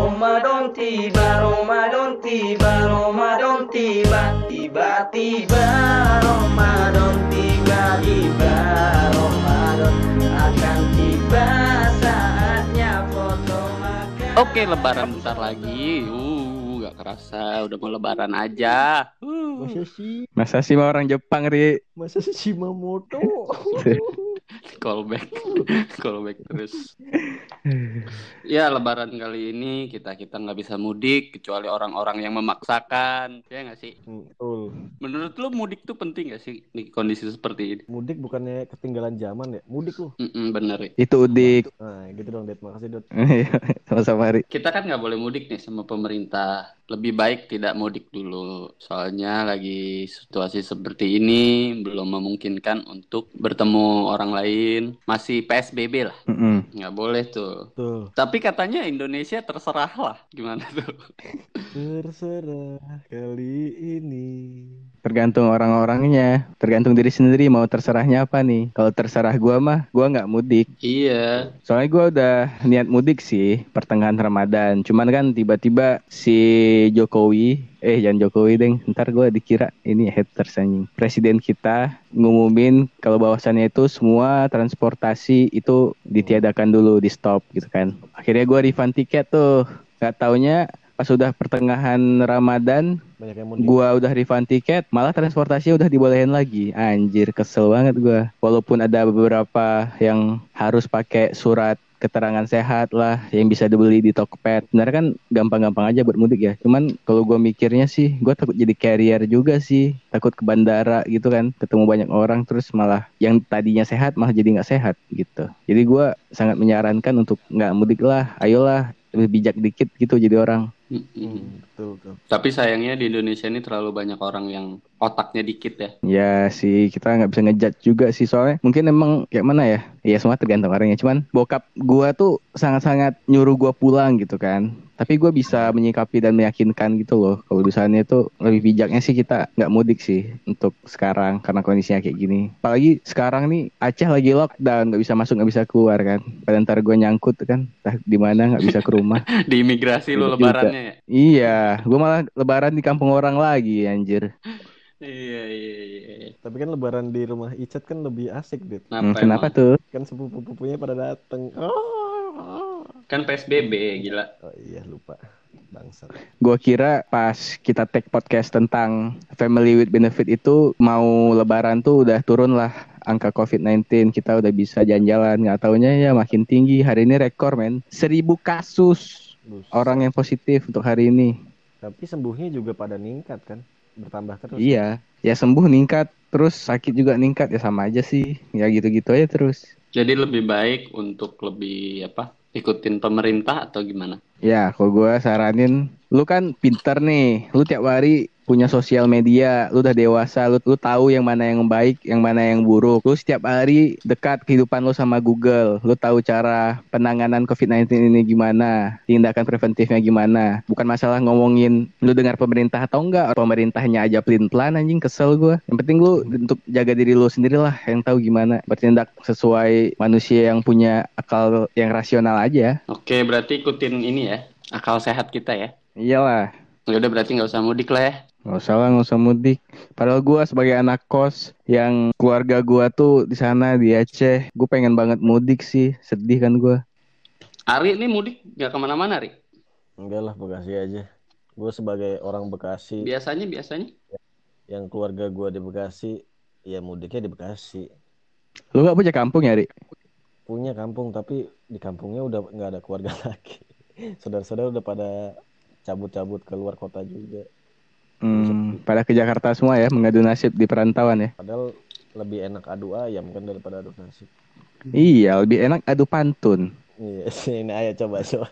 Ramadan tiba, Ramadan tiba, Ramadan tiba, tiba-tiba Ramadan tiba, tiba Ramadan akan tiba saatnya foto makan. Oke, lebaran bentar lagi. Uh, gak kerasa udah mau lebaran aja. Uh. Masa sih? Masa sih mau orang Jepang, Ri? Masa sih Shimamoto? Callback. Callback terus. Ya, lebaran kali ini kita kita nggak bisa mudik kecuali orang-orang yang memaksakan. Ya nggak sih? Betul. Menurut lu mudik tuh penting gak sih di kondisi seperti ini? Mudik bukannya ketinggalan zaman ya? Mudik lu. Mm-mm, bener. Ri. Itu udik. Nah, gitu dong, Det. Makasih, Dot. Iya, Sama-sama, Ri. Kita kan nggak boleh mudik nih sama pemerintah. Lebih baik tidak mudik dulu. Soalnya lagi situasi seperti ini belum memungkinkan untuk bertemu orang lain. Masih PSBB lah. Mm-mm. Nggak boleh tuh. Tuh. Tapi katanya Indonesia terserah lah. Gimana tuh? Terserah kali ini. Tergantung orang-orangnya, tergantung diri sendiri mau terserahnya apa nih. Kalau terserah gua mah, gua nggak mudik. iya. Soalnya gua udah niat mudik sih pertengahan Ramadan. Cuman kan tiba-tiba si Jokowi, eh jangan Jokowi deng, ntar gua dikira ini haters anjing. Presiden kita ngumumin kalau bahwasannya itu semua transportasi itu ditiadakan dulu, di stop gitu kan. Akhirnya gua refund tiket tuh. Gak taunya pas udah pertengahan Ramadan Banyak yang mudik. gua udah refund tiket malah transportasi udah dibolehin lagi. Anjir kesel banget gua. Walaupun ada beberapa yang harus pakai surat keterangan sehat lah yang bisa dibeli di Tokped. Sebenarnya kan gampang-gampang aja buat mudik ya. Cuman kalau gua mikirnya sih gua takut jadi carrier juga sih. Takut ke bandara gitu kan ketemu banyak orang terus malah yang tadinya sehat malah jadi nggak sehat gitu. Jadi gua sangat menyarankan untuk nggak mudik lah. Ayolah lebih bijak dikit gitu jadi orang Mm-mm. Hmm, betul, betul. Tapi sayangnya di Indonesia ini terlalu banyak orang yang otaknya dikit ya. Ya sih kita nggak bisa ngejudge juga sih soalnya mungkin emang kayak mana ya? Ya semua tergantung orangnya. Cuman bokap gua tuh sangat-sangat nyuruh gua pulang gitu kan. Tapi gua bisa menyikapi dan meyakinkan gitu loh. Kalau misalnya itu lebih bijaknya sih kita nggak mudik sih untuk sekarang karena kondisinya kayak gini. Apalagi sekarang nih Aceh lagi lockdown nggak bisa masuk nggak bisa keluar kan. Pada ntar gua nyangkut kan, entah di mana nggak bisa ke rumah. Di imigrasi lu Bener lebarannya ya. iya, gua malah lebaran di kampung orang lagi anjir. Iya, iya, iya. Tapi kan lebaran di rumah Icat kan lebih asik. Hmm, Kenapa, kenapa tuh? Kan sepupu-pupunya pada dateng. Oh, Kan PSBB, gila. oh iya, lupa. Bangsat. Gua kira pas kita take podcast tentang family with benefit itu mau lebaran tuh udah turun lah angka COVID-19 kita udah bisa jalan-jalan nggak taunya ya makin tinggi hari ini rekor men seribu kasus Buset. orang yang positif untuk hari ini Tapi sembuhnya juga pada ningkat kan? Bertambah terus. iya ya sembuh ningkat terus sakit juga ningkat ya sama aja sih ya gitu-gitu aja terus Jadi lebih baik untuk lebih apa? Ikutin pemerintah atau gimana? Ya, kalau gue saranin, lu kan pinter nih, lu tiap hari punya sosial media, lu udah dewasa, lu, lu tahu yang mana yang baik, yang mana yang buruk. Lu setiap hari dekat kehidupan lu sama Google, lu tahu cara penanganan COVID-19 ini gimana, tindakan preventifnya gimana. Bukan masalah ngomongin lu dengar pemerintah atau enggak, pemerintahnya aja pelin-pelan anjing kesel gue. Yang penting lu untuk jaga diri lu sendiri lah, yang tahu gimana bertindak sesuai manusia yang punya akal yang rasional aja. Oke, berarti ikutin ini ya. Akal sehat kita ya. Iyalah. Ya udah berarti nggak usah mudik lah ya. Gak usah lah, gak usah mudik. Padahal gua sebagai anak kos yang keluarga gua tuh di sana di Aceh, gue pengen banget mudik sih. Sedih kan gua. Ari ini mudik nggak ke mana-mana, Ari. Enggak lah, Bekasi aja. Gue sebagai orang Bekasi, Biasanya, biasanya. yang keluarga gue di Bekasi, ya mudiknya di Bekasi. Lu gak punya kampung ya, Ri? Punya kampung, tapi di kampungnya udah nggak ada keluarga lagi. Saudara-saudara udah pada cabut-cabut ke luar kota juga. Hmm, pada ke Jakarta semua ya, mengadu nasib di perantauan ya. Padahal lebih enak adu ayam kan daripada adu nasi. Iya, lebih enak adu pantun. Iya, ini ayo coba coba.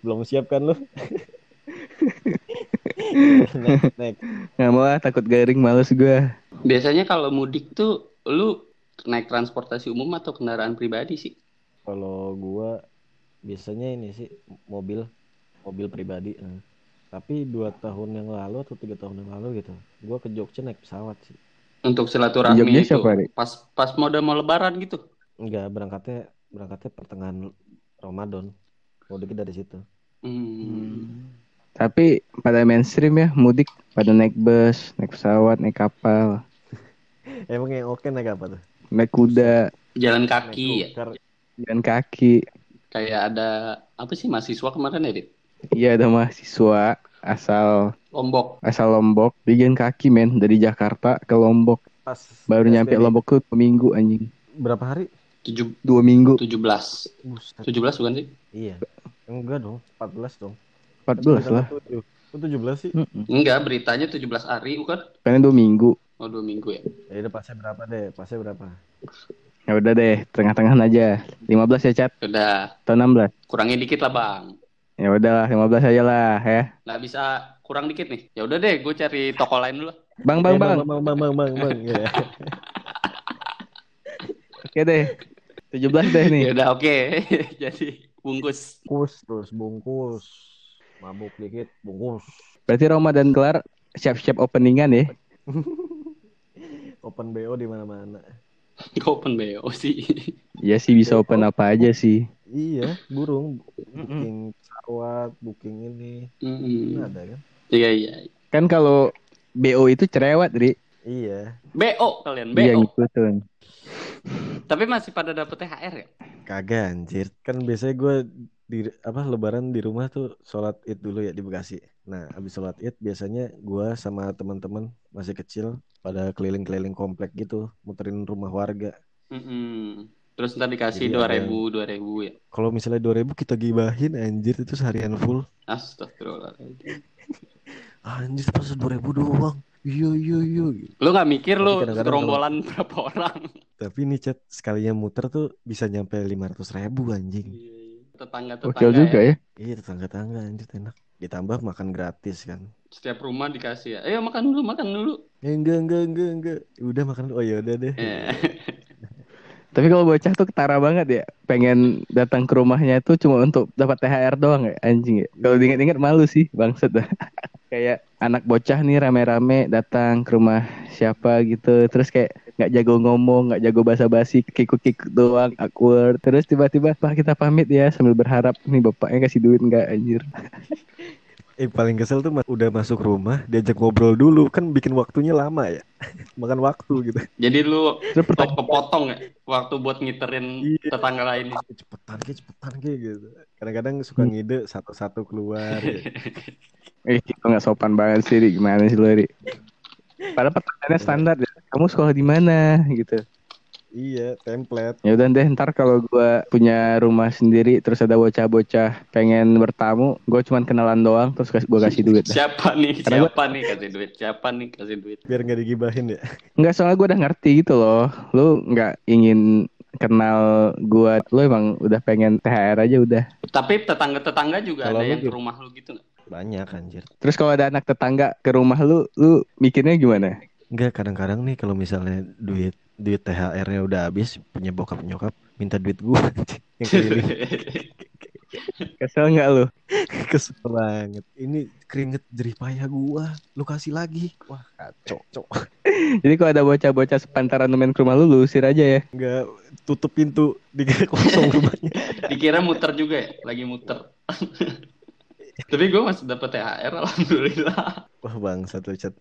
Belum siap kan lu? next. Gak mau lah, takut garing, males gua. Biasanya kalau mudik tuh lu naik transportasi umum atau kendaraan pribadi sih? Kalau gua biasanya ini sih mobil, mobil pribadi. Nah. Tapi dua tahun yang lalu atau tiga tahun yang lalu gitu, gua ke Jogja naik pesawat sih. Untuk silaturahmi Jogja itu. siapa? Pas pas mode mau lebaran gitu. Enggak berangkatnya berangkatnya pertengahan Ramadan. mudik dari situ Hmm. Tapi pada mainstream ya mudik pada naik bus, naik pesawat, naik kapal, emang yang oke naik apa tuh naik kuda, Jalan naik kaki ya. jalan kaki. Kayak ada apa sih mahasiswa kemarin ya, Dit? Iya ada mahasiswa asal Lombok. asal Lombok, jalan kaki men dari Jakarta ke Lombok. pas Baru nyampe. Lombok tuh minggu anjing. berapa hari Tujuh, Dua minggu. 17. Buset. 17 bukan sih? iya enggak dong 14 dong 14 lah. Kok 17 sih Mm-mm. Enggak, beritanya 17 hari bukan? Karena dua minggu. Oh, dua minggu ya. ya udah pasnya berapa deh pasnya berapa Ya udah deh, tengah-tengah aja. 15 ya, Chat. Udah, Atau 16. kurangin dikit lah, Bang. Ya udahlah, 15 aja lah ya. Nggak bisa kurang dikit nih. Ya udah deh, gue cari toko lain dulu. Bang, Eh, bang, bang. bang bang bang bang bang ya Oke deh. 17 deh nih. Ya udah, oke. Jadi bungkus. bungkus terus bungkus mabuk dikit bungkus Berarti Ramadan kelar siap-siap openingan ya. open bo di mana mana Open BO sih. Iya sih bisa open apa aja sih. iya burung booking pesawat booking ini Mm-mm. Kan ada kan Iya, iya. Kan kalau BO itu cerewet, Ri. iya BO kalian, Iya BO. ngikutin. Tapi masih pada dapet THR ya? kagak anjir kan biasanya gue di apa lebaran di rumah tuh sholat id dulu ya di Bekasi nah abis sholat id biasanya gue sama teman-teman masih kecil pada keliling-keliling komplek gitu muterin rumah warga Mm-mm. Terus ntar dikasih dua ribu, dua ribu ya. kalau misalnya 2000 kita gibahin anjir itu seharian full Astagfirullahaladzim. anjir pas 2000 doang iya iya iya Lu nggak mikir Tapi lu gerombolan berapa orang? tapi nih chat sekalinya muter tuh bisa nyampe 500 ribu anjing Tetangga-tetangga Oke juga ya. ya. iya tetangga-tangga anjir enak ditambah makan gratis kan Setiap rumah dikasih ya. Ayo makan dulu, makan dulu. Ya, enggak enggak enggak enggak udah makan dulu. oh ya udah deh Ya. Tapi kalau bocah tuh ketara banget ya. Pengen datang ke rumahnya tuh cuma untuk dapat THR doang ya anjing ya. Kalau diinget-inget malu sih bangset dah. kayak anak bocah nih rame-rame datang ke rumah siapa gitu. Terus kayak nggak jago ngomong, nggak jago basa-basi, kikuk-kikuk doang, awkward. Terus tiba-tiba, Pak kita pamit ya sambil berharap nih bapaknya kasih duit nggak anjir. Eh paling kesel tuh udah masuk rumah diajak ngobrol dulu kan bikin waktunya lama ya. Makan waktu gitu. Jadi lu pertanyaan, kepotong ya waktu buat ngiterin Iya. tetangga lainnya. Cepetan ke cepetan ke gitu. Kadang-kadang suka ngide satu-satu keluar. gitu. eh itu nggak sopan banget sih, Ri. gimana sih Ri? Padahal pertanyaannya standar ya. Kamu sekolah di mana gitu. Iya, template. Ya udah deh ntar kalau gua punya rumah sendiri terus ada bocah-bocah pengen bertamu, gue cuman kenalan doang terus kasih gua kasih duit. dah. Siapa nih? Karena gua- Siapa nih kasih duit? Siapa nih kasih duit? Biar nggak digibahin ya. Enggak soalnya gua udah ngerti gitu loh. Lu nggak ingin kenal gua, lu emang udah pengen THR aja udah. Tapi tetangga-tetangga juga Kalau ada yang ke gitu. rumah lu gitu nggak? Banyak anjir. Terus kalau ada anak tetangga ke rumah lu, lu mikirnya gimana? Enggak, kadang-kadang nih kalau misalnya duit duit THR-nya udah habis punya bokap nyokap minta duit gua anjing. yang keliling Kesel nggak lu? kesel banget ini keringet jerih payah gua lu kasih lagi wah kacau cok Jadi kalau ada bocah-bocah sepantaran main ke rumah lu, lu usir aja ya. nggak tutup pintu di kosong rumahnya Dikira muter juga ya? Lagi muter. Tapi gue masih dapet THR alhamdulillah. wah bang satu chat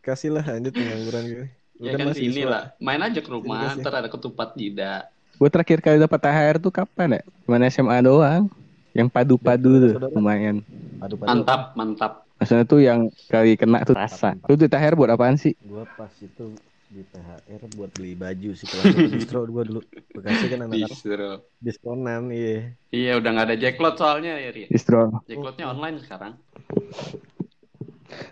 kasihlah lanjut pengangguran gue Ya kan sini lah. Main aja ke rumah, ntar ada ketupat jida. Gue terakhir kali dapat THR tuh kapan ya? Cuman SMA doang. Yang padu-padu tuh Saudara. lumayan. Padahal Mantap, mantap. Maksudnya tuh yang kali kena tuh rasa. Lu tuh THR buat apaan sih? gua pas itu di THR buat beli baju sih kelas satu distro gua dulu Bekasi kan anak-anak Distro. diskonan iya Iya udah nggak ada jacklot soalnya ya Ri. Distro. Jacklotnya online sekarang.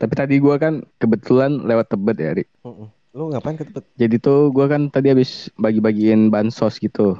Tapi tadi gua kan kebetulan lewat Tebet ya, Ri. Mm-mm. Lu ngapain ke Tebet Jadi tuh gua kan tadi habis bagi-bagiin bansos gitu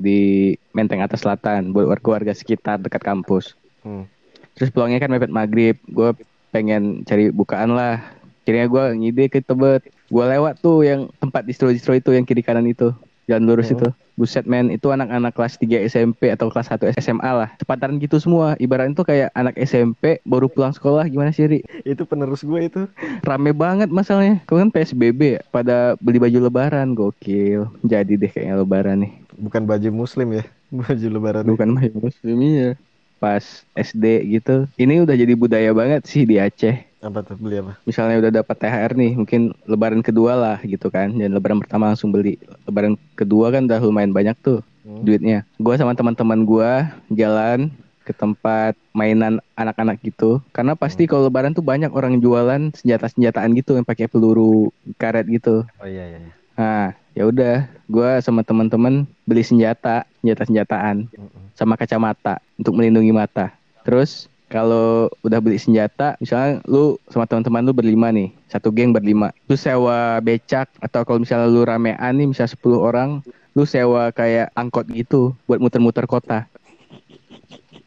di Menteng Atas Selatan buat warga-warga sekitar dekat kampus. Hmm. Terus pulangnya kan mepet maghrib, gue pengen cari bukaan lah. Akhirnya gue ngide ke Tebet. Gue lewat tuh yang tempat distro-distro itu yang kiri kanan itu. Jalan lurus Oh. itu. Buset men, itu anak-anak kelas 3 SMP atau kelas 1 SMA lah. Sepantaran gitu semua. Ibaratnya tuh kayak anak SMP baru pulang sekolah gimana sih, Ri? itu penerus gue itu Rame banget masalahnya. Kau kan PSBB ya, pada beli baju lebaran. Gokil. Jadi deh kayaknya lebaran nih. bukan baju muslim ya Baju lebaran. bukan ya muslim iya pas SD gitu ini udah jadi budaya banget sih di Aceh Apa tuh beli apa? misalnya udah dapat THR nih mungkin lebaran kedua lah gitu kan dan lebaran pertama langsung beli lebaran kedua kan udah lumayan banyak tuh Hmm. duitnya gua sama teman-teman gua jalan ke tempat mainan anak-anak gitu karena pasti kalau lebaran tuh banyak orang jualan senjata-senjataan gitu yang pakai peluru karet gitu Oh iya iya. iya. nah ya udah gua sama teman-teman beli senjata senjata senjataan Mm-mm. sama kacamata untuk melindungi mata. Terus kalau udah beli senjata, misalnya lu sama teman-teman lu berlima nih, satu geng berlima. Lu sewa becak atau kalau misalnya lu ramean nih, misalnya 10 orang, lu sewa kayak angkot gitu buat muter-muter kota.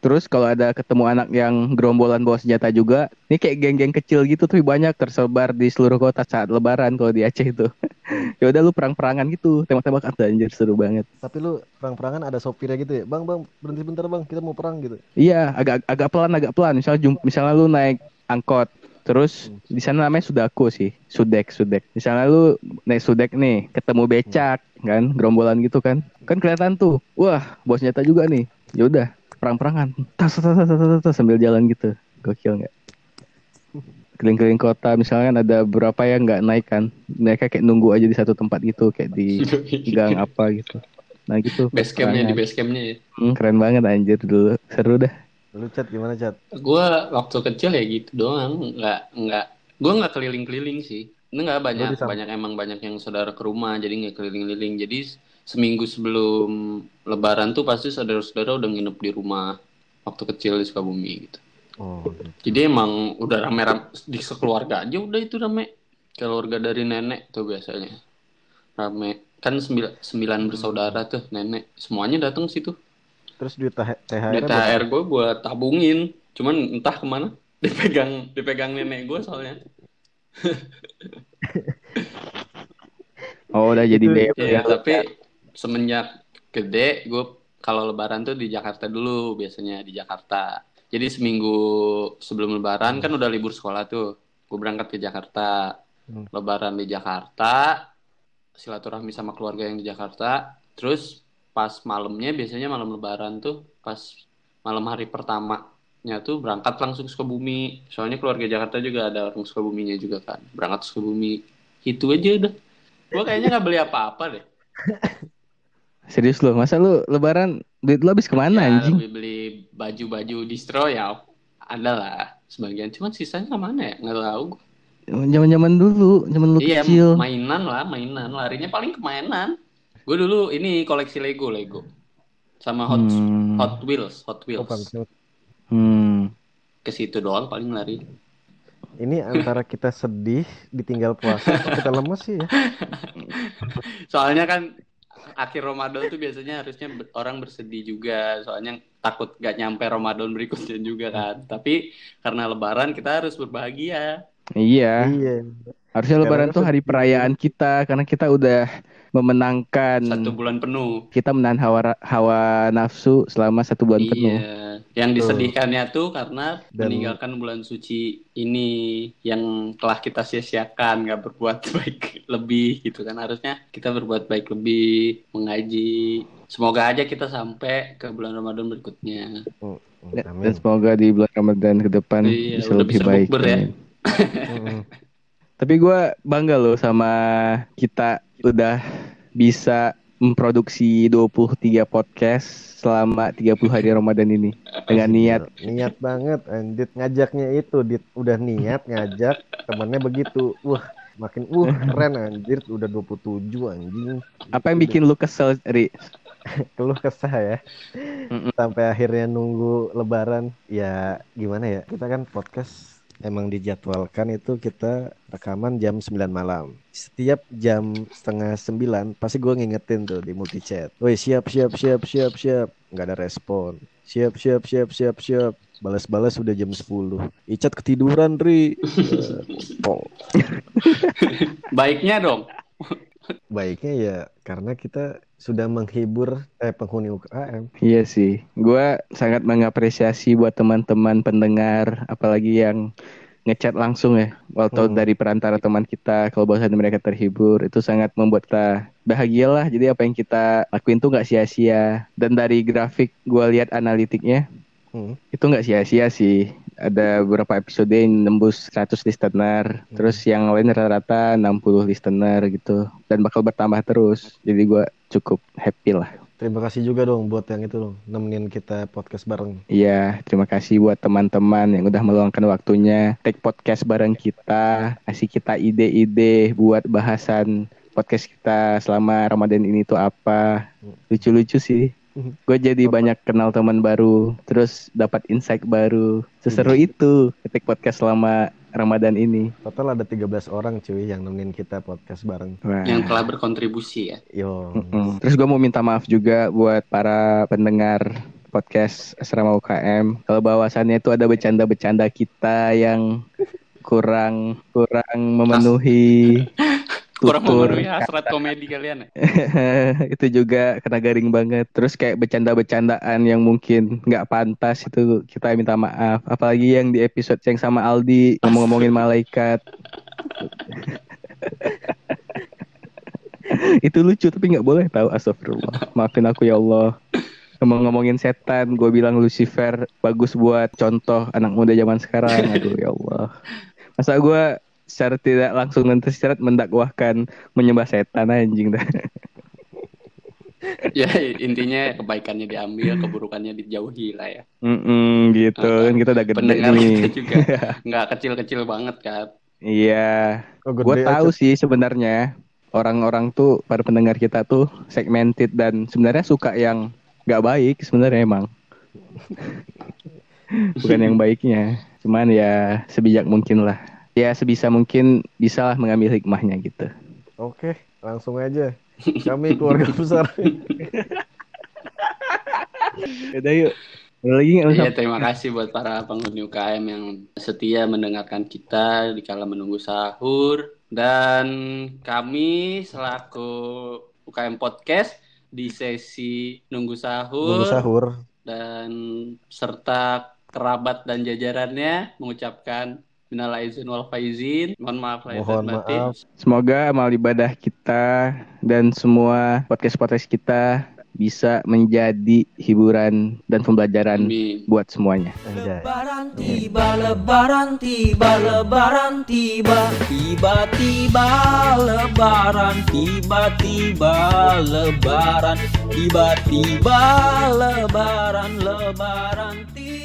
Terus kalau ada ketemu anak yang gerombolan bawa senjata juga, ini kayak geng-geng kecil gitu tapi banyak tersebar di seluruh kota saat lebaran kalau di Aceh itu. ya udah lu perang-perangan gitu, tembak-tembakan tuh anjir seru banget. Tapi lu perang-perangan ada sopirnya gitu ya? Bang, bang, berhenti bentar bang, kita mau perang gitu. Iya, agak agak pelan agak pelan. Misalnya jum, misalnya lu naik angkot, terus di sana namanya Sudako sih, Sudek, Sudek. Misalnya lu naik Sudek nih, ketemu becak kan, gerombolan gitu kan. Kan kelihatan tuh. Wah, bawa senjata juga nih. Ya udah, perang-perangan. Tas, tas, tas, tas, tas, sambil jalan gitu. Gokil nggak? Keliling-keliling kota misalnya kan ada beberapa yang nggak naik kan. Mereka kayak nunggu aja di satu tempat gitu, kayak di gang apa gitu. Nah gitu. base campnya di base campnya ya. Hmm, keren banget anjir dulu. Seru dah. Lu chat gimana chat? gue waktu kecil ya gitu doang nggak nggak gue nggak keliling-keliling sih ini nggak banyak banyak emang banyak yang saudara ke rumah jadi nggak keliling-keliling jadi seminggu sebelum lebaran tuh pasti saudara-saudara udah nginep di rumah waktu kecil di Sukabumi gitu. Oh, gitu. jadi emang udah rame-rame di sekeluarga aja udah itu rame. Keluarga dari nenek tuh biasanya. Rame. Kan sembilan, sembilan bersaudara tuh nenek. Semuanya datang situ. Terus duit TH- THR Duit THR gue buat tabungin, cuman entah ke mana. Dipegang, dipegang nenek gue soalnya. Oh udah jadi BM Ya, ya. tapi semenjak gede, gue kalau lebaran tuh di Jakarta dulu biasanya di Jakarta. Jadi seminggu sebelum lebaran kan udah libur sekolah tuh. Gue berangkat ke Jakarta. Hmm. Lebaran di Jakarta, silaturahmi sama keluarga yang di Jakarta. Terus pas malamnya biasanya malam lebaran tuh pas malam hari pertamanya tuh berangkat langsung ke Sukabumi. Soalnya keluarga Jakarta juga ada orang Sukabuminya juga kan. Berangkat ke Sukabumi. Itu aja udah. Gue kayaknya nggak beli apa-apa deh. Serius lo, masa lu lebaran duit lu habis ke mana Ya, anjing? lebih beli baju-baju distro ya ada lah sebagian cuman sisanya mana ya nggak tahu gua. Zaman-zaman dulu, zaman lu iya kecil. mainan lah mainan larinya paling ke mainan gue dulu ini koleksi Lego Lego sama Hot Hmm. Hot Wheels Hot Oh, Wheels pantesan. Hmm. ke situ doang paling lari Ini antara kita sedih ditinggal puasa atau kita lemes sih ya. soalnya kan akhir Ramadan tuh biasanya harusnya orang bersedih juga soalnya takut gak nyampe Ramadan berikutnya juga kan. Tapi karena Lebaran kita harus berbahagia. Iya, Iya. Harusnya lebaran Karena tuh hari sedih. perayaan kita karena kita udah memenangkan satu bulan penuh kita menahan hawa hawa nafsu selama satu bulan penuh. Iya, yang Betul. disedihkannya tuh karena Dan- meninggalkan bulan suci ini yang telah kita sia-siakan, nggak berbuat baik lebih gitu kan harusnya kita berbuat baik lebih, mengaji. Semoga aja kita sampai ke bulan Ramadan berikutnya. Mm, Dan semoga di bulan Ramadan ke depan Iya, bisa lebih bisa baik. bukber ya. Tapi gue bangga loh sama kita udah bisa memproduksi 23 podcast selama 30 hari Ramadan ini. Dengan niat. niat banget anjir. Ngajaknya itu dit. Udah niat ngajak temennya begitu. Wah makin uh keren anjir. Udah 27 anjing. Apa yang bikin lu kesel, Ri? keluh kesah ya? Mm-mm. sampai akhirnya nunggu lebaran. Ya gimana ya? Kita kan podcast emang dijadwalkan itu kita rekaman jam 9 malam. Setiap jam setengah 9 pasti gue ngingetin tuh di multi chat woi siap siap siap siap siap. Nggak ada respon. Siap siap siap siap siap. Balas-balas udah jam 10 Icat ketiduran Ri. Oh. Baiknya dong. baiknya ya karena kita sudah menghibur eh penghuni UKM Iya sih, gue sangat mengapresiasi buat teman-teman pendengar, apalagi yang ngechat langsung ya, atau Hmm. dari perantara teman kita, kalau bahasa mereka terhibur, itu sangat membuat kita bahagialah jadi apa yang kita lakuin tuh nggak sia-sia. Dan dari grafik gue lihat analitiknya Hmm. itu nggak sia-sia sih ada beberapa episode yang nembus 100 listener terus yang lain rata-rata 60 listener gitu dan bakal bertambah terus jadi gue cukup happy lah Terima kasih juga dong buat yang itu dong nemenin kita podcast bareng. Iya, terima kasih buat teman-teman yang udah meluangkan waktunya take podcast bareng kita, kasih kita ide-ide buat bahasan podcast kita selama Ramadan ini tuh apa. Lucu-lucu sih. Gue jadi banyak kenal teman baru, terus dapat insight baru. Seseru itu take podcast selama Ramadan ini. Total ada 13 orang cuy yang nemenin kita podcast bareng. Wah. yang telah berkontribusi ya. Yo. Terus gue mau minta maaf juga buat para pendengar podcast Asrama UKM. Kalau bahwasannya itu ada bercanda-bercanda kita yang kurang kurang memenuhi Kurang memenuhi hasrat komedi kalian ya. itu juga kena garing banget. Terus kayak bercanda-bercandaan yang mungkin nggak pantas itu kita minta maaf. Apalagi yang di episode yang sama Aldi ngomong-ngomongin malaikat. itu lucu tapi nggak boleh tahu astagfirullah. Maafin aku ya Allah. Ngomong-ngomongin setan, gue bilang Lucifer bagus buat contoh anak muda zaman sekarang. Aduh ya Allah. Masa gue secara tidak langsung dan tersirat mendakwahkan menyembah setan anjing dah. ya intinya kebaikannya diambil, keburukannya dijauhi lah ya. Mm-mm, gitu Ah, kan kita udah gede Pendengar nih. kita juga nggak kecil-kecil banget kan. Iya, Oh, gue tahu aja. sih sebenarnya orang-orang tuh para pendengar kita tuh segmented dan sebenarnya suka yang nggak baik sebenarnya emang. Bukan yang baiknya, cuman ya sebijak mungkin lah. Ya sebisa mungkin bisalah mengambil hikmahnya gitu. Oke, langsung aja. Kami keluarga besar. Udah yuk. Lagi? Iya, terima kasih buat para penghuni UKM yang setia mendengarkan kita di kala menunggu sahur dan kami selaku UKM Podcast di sesi nunggu sahur, Nunggu sahur. dan serta kerabat dan jajarannya mengucapkan minal aizin wal faizin. Mohon maaf lahir dan Mohon batin. maaf. Semoga amal ibadah kita dan semua podcast-podcast kita bisa menjadi hiburan dan pembelajaran Amin. buat semuanya. Lebaran tiba, lebaran tiba, lebaran tiba, tiba-tiba lebaran, tiba-tiba lebaran, tiba-tiba lebaran, lebaran tiba.